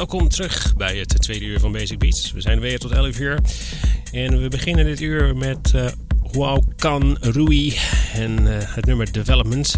Welkom terug bij het tweede uur van Basic Beats. We zijn weer tot 11 uur. En we beginnen dit uur met uh, Huao Kan Rui en uh, het nummer Development.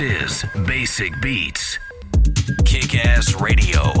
This is Basic Beats. Kick Ass Radio.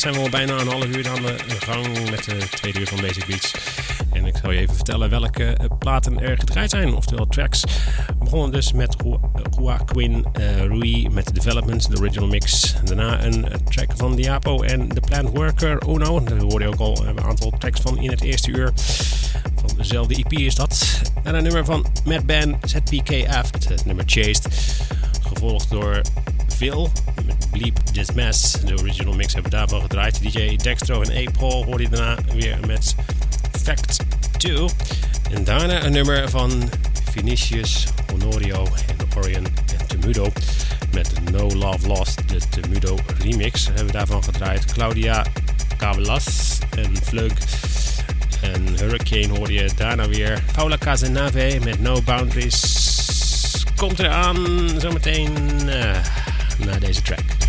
Zijn we al bijna een half uur aan de gang met de tweede uur van Basic Beats. En ik zal je even vertellen welke eh, platen er gedraaid zijn, oftewel tracks. We begonnen dus met Joaquin uh, Rui met Development, de original mix. Daarna een track van Diapo en The Plant Worker Uno. Daar hoorde je ook al een aantal tracks van in het eerste uur. Van dezelfde EP is dat. En een nummer van Mad Band ZPKF, het nummer Chased. Gevolgd door Phil This. De original mix hebben we daarvan gedraaid. DJ Dextro en A-Paul hoorde je daarna weer met Fact 2. En daarna een nummer van Vinicius, Honorio en Orion en Temudo met No Love Lost, de Temudo remix. Hebben we daarvan gedraaid. Claudia Cabelas en Vlug en Hurricane hoorde je daarna weer. Paula Casanave met No Boundaries komt eraan zometeen uh, na deze track.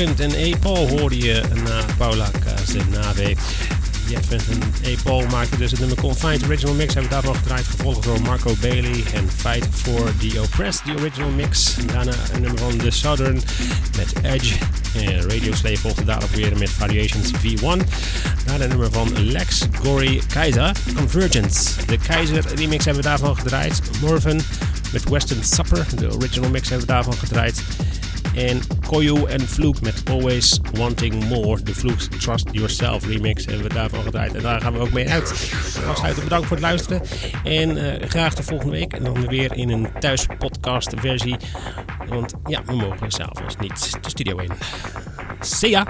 En E. Paul hoorde je na Paula Cazenave. The Advent en E. Paul maakten dus het nummer Confined Original Mix. Hebben daarvan gedraaid, gevolgd door Marco Bailey en Fight for the Oppressed, the Original Mix. Daarna een nummer van The Southern met Edge. En Radio Slave volgde daarop weer met Variations V1. Daarna een nummer van Lex Gory Keizer, Convergence. De Keizer remix hebben we daarvan gedraaid. Morven met Western Supper, de original mix hebben we daarvan gedraaid. En Koyu en Vloek met Always Wanting More. De Vloek Trust Yourself remix hebben we daarvan gedraaid. En daar gaan we ook mee uit. Afsluiten, bedankt voor het luisteren. En uh, graag de volgende week. En dan weer in een thuispodcast versie. Want ja, we mogen s'avonds niet de studio in. See ya!